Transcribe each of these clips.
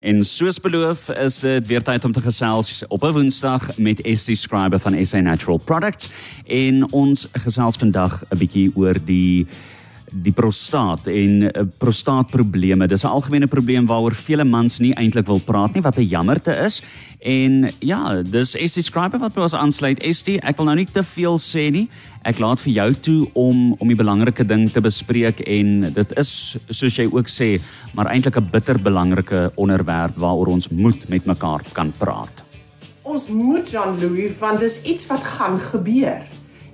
En soos beloof is dit weer tyd om te gesels op 'n Woensdag met SC Scriber van SA Natural Products. En ons gesels vandag 'n bietjie oor die die prostaat en uh, prostaatprobleme. Dis 'n algemene probleem waaroor vele mans nie eintlik wil praat nie wat 'n jammerte is. En ja, dis ST Scriber wat ons aansluit. ST, ek wil nou nie te veel sê nie. Ek laat vir jou toe om om die belangrike ding te bespreek en dit is soos jy ook sê, maar eintlik 'n bitter belangrike onderwerp waaroor ons moet met mekaar kan praat. Ons moet Jean-Louis want dis iets wat gaan gebeur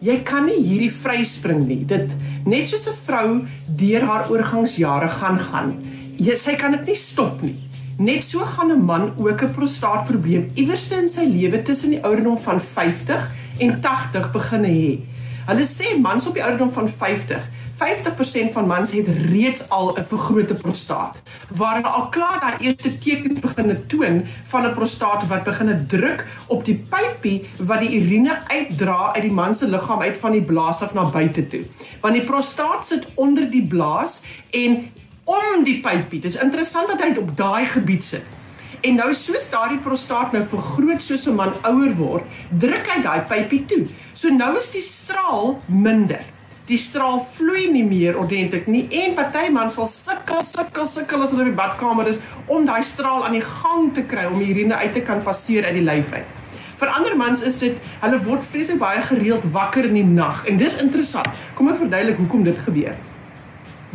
jy kan nie hierdie vryspring nie. Dit net soos 'n vrou deur haar oorgangsjare gaan gaan. Jy sy kan dit nie stop nie. Net so gaan 'n man ook 'n prostaatprobleem iewers in sy lewe tussen die ouderdom van 50 en 80 begin hê. Hulle sê mans op die ouderdom van 50 50% van mans het reeds al 'n vergrote prostaat. Waar hulle al klaar daai eerste tekens begin toon van 'n prostaat wat begin druk op die pypie wat die urine uitdra uit die man se liggaam uit van die blaas af na buite toe. Want die prostaat sit onder die blaas en om die pypie. Dis interessant dat hy op daai gebied sit. En nou soos daardie prostaat nou vergroot soos 'n man ouer word, druk hy daai pypie toe. So nou is die straal minder die straal vloei nie meer ordentlik nie en party man sal sukkel sukkel sukkel as hulle die badkamer is om daai straal aan die gang te kry om die urine uit te kan passeer uit die lyf uit. Vir ander mans is dit hulle word vreeslik baie gereeld wakker in die nag en dis interessant. Kom ek verduidelik hoekom dit gebeur.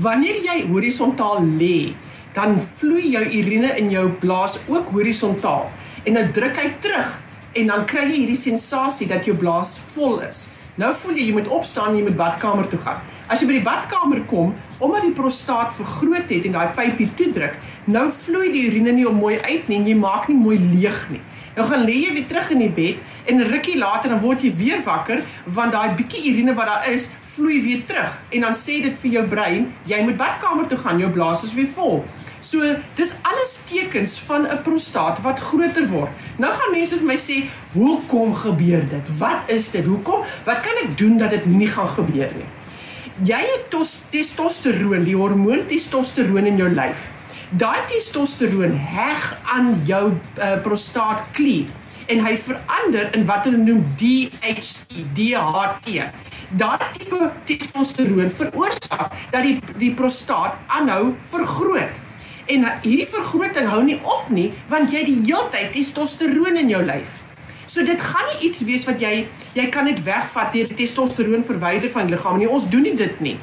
Wanneer jy horisontaal lê, dan vloei jou urine in jou blaas ook horisontaal en dan druk hy terug en dan kry jy hierdie sensasie dat jou blaas vol is. Nou voel jy jy moet opstaan jy moet badkamer toe gaan. As jy by die badkamer kom, omdat die prostaat vergroot het en daai pypie toedruk, nou vloei die urine nie mooi uit nie en jy maak nie mooi leeg nie. Nou gaan lê jy weer terug in die bed en rukkie later dan word jy weer wakker want daai bietjie urine wat daar is, vloei weer terug en dan sê dit vir jou brein, jy moet badkamer toe gaan, jou blaas is weer vol. So dis alles tekens van 'n prostaat wat groter word. Nou gaan mense vir my sê, "Hoekom gebeur dit? Wat is dit? Hoekom? Wat kan ek doen dat dit nie gaan gebeur nie?" Jy het testosteroon, die hormoon testosteroon in jou lyf. Daai testosteroon heg aan jou uh, prostaatklier en hy verander in wat hulle noem DHT, DHT. Daardie tipe testosteroon veroorsaak dat die die prostaat aanhou vergroot. En hierdie vergroting hou nie op nie want jy die hele tyd testosteroon in jou lyf. So dit gaan nie iets wees wat jy jy kan net wegvat deur testosteroon verwyder van die liggaam nie. Ons doen nie dit nie.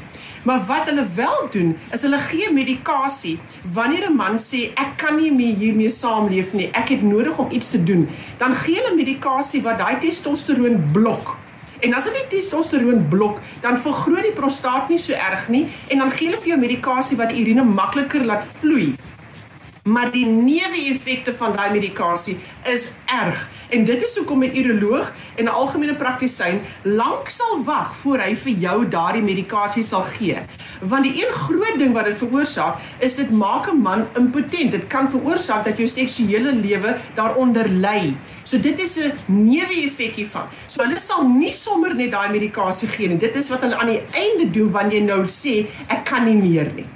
Maar wat hulle wel doen is hulle gee medikasie wanneer 'n man sê ek kan nie meer hiermee saamleef nie. Ek het nodig om iets te doen. Dan gee hulle medikasie wat daai testosteroon blok. En as dit testosteroon blok, dan vergroot die prostaat nie so erg nie en dan gee hulle vir jou medikasie wat die urine makliker laat vloei. Maar die neeweffekte van daai medikasie is erg. En dit is hoekom 'n uroloog en 'n algemene praktisyn lank sal wag voor hy vir jou daardie medikasie sal gee. Want die een groot ding wat dit veroorsaak, is dit maak 'n man impotent. Dit kan veroorsaak dat jou seksuele lewe daaronder ly. So dit is 'n neeweffek hiervan. So hulle sal nie sommer net daai medikasie gee nie. Dit is wat hulle aan die einde doen wanneer jy nou sê ek kan nie meer nie.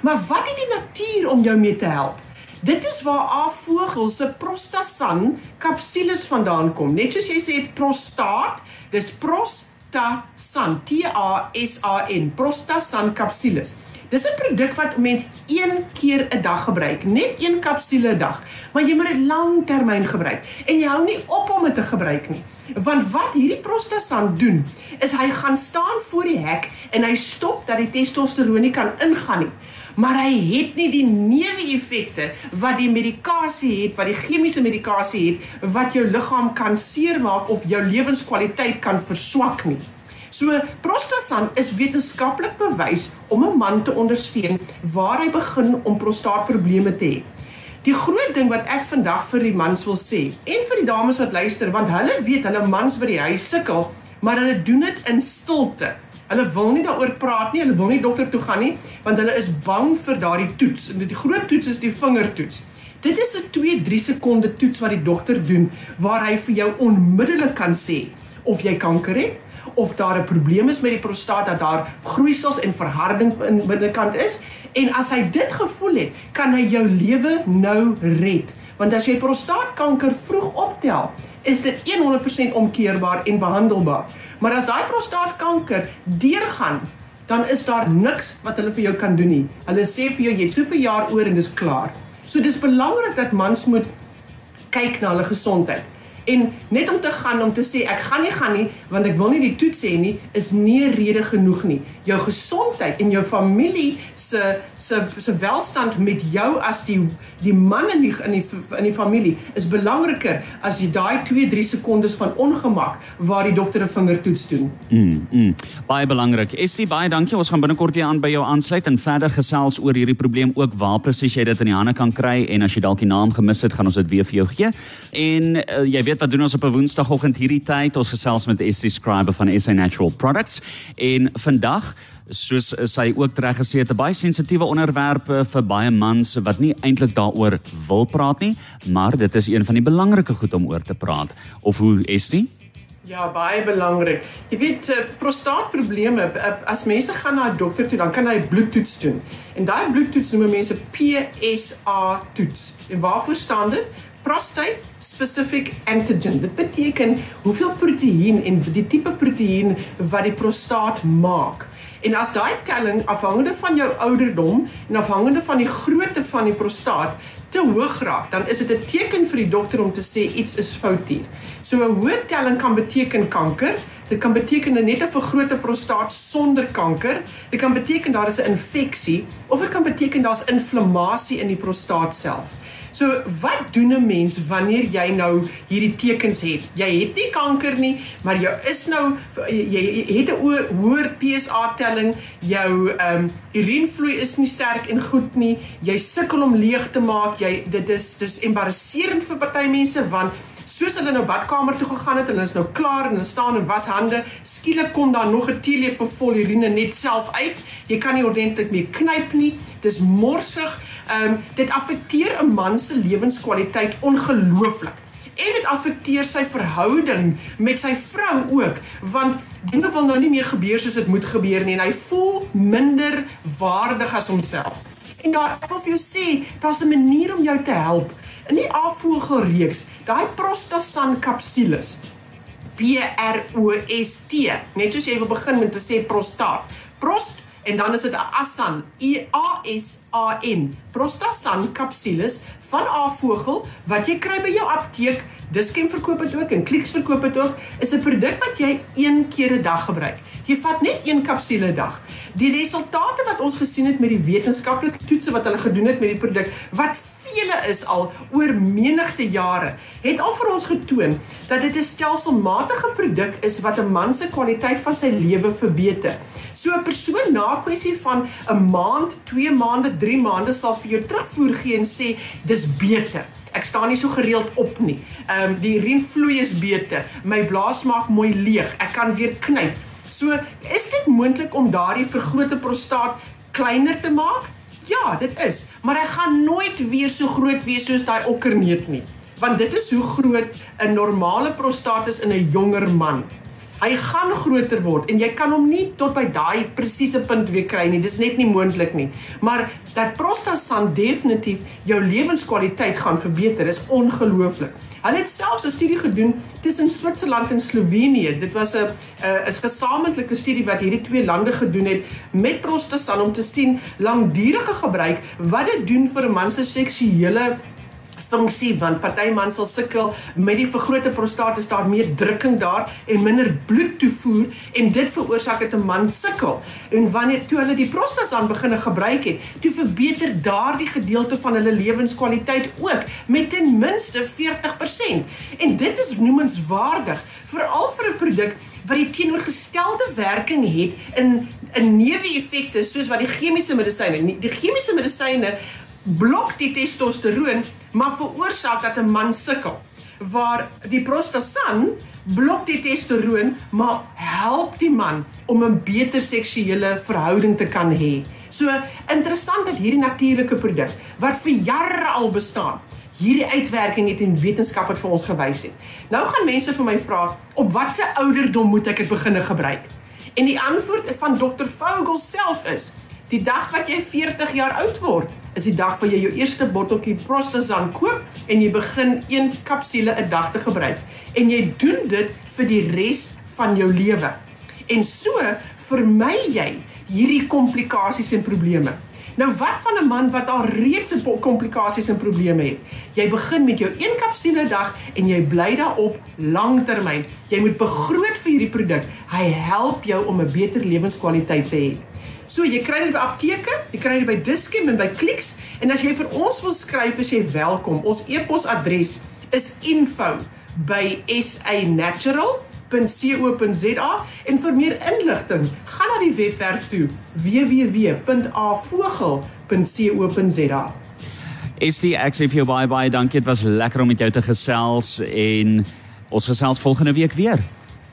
Maar wat het die natuur om jou mee te help? Dit is waar afvogel se prostasan kapsules vandaan kom. Net soos jy sê prostaat, dis prostasan, T A S A N, prostasan kapsules. Dis 'n produk wat mens een keer 'n dag gebruik, net een kapsule 'n dag, maar jy moet dit langtermyn gebruik en jy hou nie op om dit te gebruik nie. Want wat hierdie prostasan doen, is hy gaan staan voor die hek en hy stop dat die testosteroon nie kan ingaan nie maar hy het nie die neeweffekte wat die medikasie het, wat die chemiese medikasie het wat jou liggaam kan seermaak of jou lewenskwaliteit kan verswak nie. So prostasan is wetenskaplik bewys om 'n man te ondersteun waar hy begin om prostaatprobleme te hê. Die groot ding wat ek vandag vir die mans wil sê en vir die dames wat luister want hulle weet hulle mans by die huis sukkel, maar hulle doen dit in stilte. Hulle wil nie daaroor praat nie, hulle wil nie dokter toe gaan nie, want hulle is bang vir daardie toets. En die groot toets is die vingertoets. Dit is 'n 2-3 sekonde toets wat die dokter doen waar hy vir jou onmiddellik kan sê of jy kanker het of daar 'n probleem is met die prostaat dat daar groeisels en verharding in binnekant is en as hy dit gevoel het, kan hy jou lewe nou red. Want as jy prostaatkanker vroeg optel, is dit 100% omkeerbaar en behandelbaar. Maar as daai prostaatkanker deurgaan, dan is daar niks wat hulle vir jou kan doen nie. Hulle sê vir jou jy het soveel jaar oor en dis klaar. So dis belangrik dat mans moet kyk na hulle gesondheid. En net om te gaan om te sê ek gaan nie gaan nie want ek wil nie die toets hê nie is nie rede genoeg nie. Jou gesondheid en jou familie se se se welstand met jou as die die man in die in die in die familie is belangriker as jy daai 2-3 sekondes van ongemak waar die dokter 'n vingertoets doen. Mm, mm. Baie belangrik. Essie, baie dankie. Ons gaan binnekort weer aan by jou aansluit en verder gesels oor hierdie probleem ook waar presies jy dit in die hande kan kry en as jy dalk die naam gemis het, gaan ons dit weer vir jou gee. En uh, jy weet wat doen ons op 'n Woensdagoggend hierdie tyd? Ons gesels met Essie Scriber van SA Natural Products en vandag soos sy ook reg gesê het, 'n baie sensitiewe onderwerp eh, vir baie mans wat nie eintlik daaroor wil praat nie, maar dit is een van die belangrike goed om oor te praat. Of hoe dit? Ja, baie belangrik. Jy weet, eh, prostaatprobleme, eh, as mense gaan na 'n dokter toe, dan kan hy bloedtoets doen. En daai bloedtoets noem mense PSA toets. En waarvoor staan dit? Prostate specific antigen. Dit beteken hoeveel proteïen en die tipe proteïen wat die prostaat maak. En as daai telling afhangende van jou ouderdom en afhangende van die grootte van die prostaat te hoog raak, dan is dit 'n teken vir die dokter om te sê iets is fout hier. So 'n hoë telling kan beteken kanker. Dit kan beteken net 'n vergrote prostaat sonder kanker. Dit kan beteken daar is 'n infeksie of dit kan beteken daar's inflammasie in die prostaat self. So wat doen 'n mens wanneer jy nou hierdie tekens het? Jy het nie kanker nie, maar jy is nou jy, jy het 'n hoër PSA telling, jou ehm um, urinevloei is nie sterk en goed nie. Jy sukkel om leeg te maak. Jy dit is dis embarrasserend vir party mense want soos hulle nou badkamer toe gegaan het, hulle is nou klaar en hulle staan en was hande, skielik kom daar nog 'n teelepel vol urine net self uit. Jy kan nie ordentlik meer knyp nie. Dis morsig. Ehm um, dit affekteer 'n man se lewenskwaliteit ongelooflik. En dit affekteer sy verhouding met sy vrou ook, want dinge wil nou nie meer gebeur soos dit moet gebeur nie en hy voel minder waardig as homself. En daar ek wil vir jou sê, daar's 'n manier om jou te help. In die afvoergereeks, daai prostasan kapsules. P R O S T. Net soos jy wil begin met te sê prostaat. Prost en dan is dit 'n Asan, E A S A N, Prostasan kapsules van Avogel wat jy kry by jou apteek. Diskem verkoop dit ook en Clicks verkoop dit ook. Is 'n produk wat jy een keer 'n dag gebruik. Jy vat net een kapsule 'n dag. Die resultate wat ons gesien het met die wetenskaplike toetse wat hulle gedoen het met die produk wat vele is al oor menigte jare het al vir ons getoon dat dit 'n stelselmatige produk is wat 'n man se kwaliteit van sy lewe verbeter. So 'n persoon na kwessie van 'n maand, 2 maande, 3 maande sal vir jou terugvoer gee en sê dis beter. Ek staan nie so gereeld op nie. Ehm um, die urinevloei is beter. My blaas maak mooi leeg. Ek kan weer knyp. So, is dit moontlik om daardie vergrote prostaat kleiner te maak? Ja, dit is, maar hy gaan nooit weer so groot wees soos daai okkerneut nie. Want dit is hoe groot 'n normale prostaat is in 'n jonger man. Hy gaan groter word en jy kan hom nie tot by daai presiese punt weer kry nie. Dis net nie moontlik nie. Maar dat prostasan definitief jou lewenskwaliteit gaan verbeter is ongelooflik. Hulle het selfs 'n studie gedoen tussen Switserland en Slovenië. Dit was 'n 'n gesamentlike studie wat hierdie twee lande gedoen het met prostasan om te sien langdurige gebruik wat dit doen vir 'n man se seksuele funksie want party mans sal sukkel met die vergrote prostaat is daar meer drukking daar en minder bloed toevoer en dit veroorsaak dat 'n man sukkel. En wanneer toe hulle die prostasaan begine gebruik het toe verbeter daardie gedeelte van hulle lewenskwaliteit ook met ten minste 40% en dit is noemenswaardig veral vir 'n produk wat die teenoorgestelde werking het in 'n neeweffekte soos wat die chemiese medisyne. Die chemiese medisyne blok die testosteroon maar veroorsaak dat 'n man sukkel. Waar die prostasan blok die testosteroon maar help die man om 'n beter seksuele verhouding te kan hê. So interessant dat hierdie natuurlike produk wat vir jare al bestaan, hierdie uitwerking het en wetenskap het vir ons gewys het. Nou gaan mense vir my vra, op watter ouderdom moet ek dit begine gebruik? En die antwoord van Dr. Vogel self is: die dag wat jy 40 jaar oud word, is die dag wat jy jou eerste botteltjie Prostazan koop en jy begin een kapsule 'n dag te gebruik. En jy doen dit vir die res van jou lewe. En so vermy jy hierdie komplikasies en probleme. Nou wat van 'n man wat al reeds 'n komplikasies en probleme het? Jy begin met jou een kapsule 'n dag en jy bly daarop langtermyn. Jy moet begroot vir hierdie produk. Hy help jou om 'n beter lewenskwaliteit te hê. So jy kry dit by apteke, jy kry dit by Dischem en by Clicks en as jy vir ons wil skryf, is jy welkom. Ons e-posadres is info@sanatural.com www.avogel.co.za en vir meer inligting gaan na die webwerf toe www.avogel.co.za. Is die XFU bye bye dankie dit was lekker om met jou te gesels en ons gesels volgende week weer.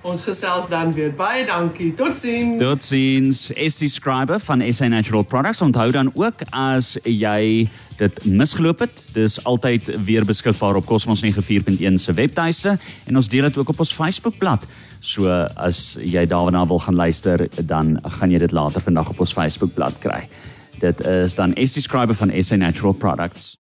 Ons gesels dan weer. Baie dankie. Totsiens. Totsiens. SC Scriber van SA Natural Products. Onthou dan ook as jy dit misgeloop het, dis altyd weer beskikbaar op Cosmos 94.1 se webtuiste en ons deel dit ook op ons Facebookblad. So as jy daarna wil gaan luister, dan gaan jy dit later vandag op ons Facebookblad kry. Dit is dan SC Scriber van SA Natural Products.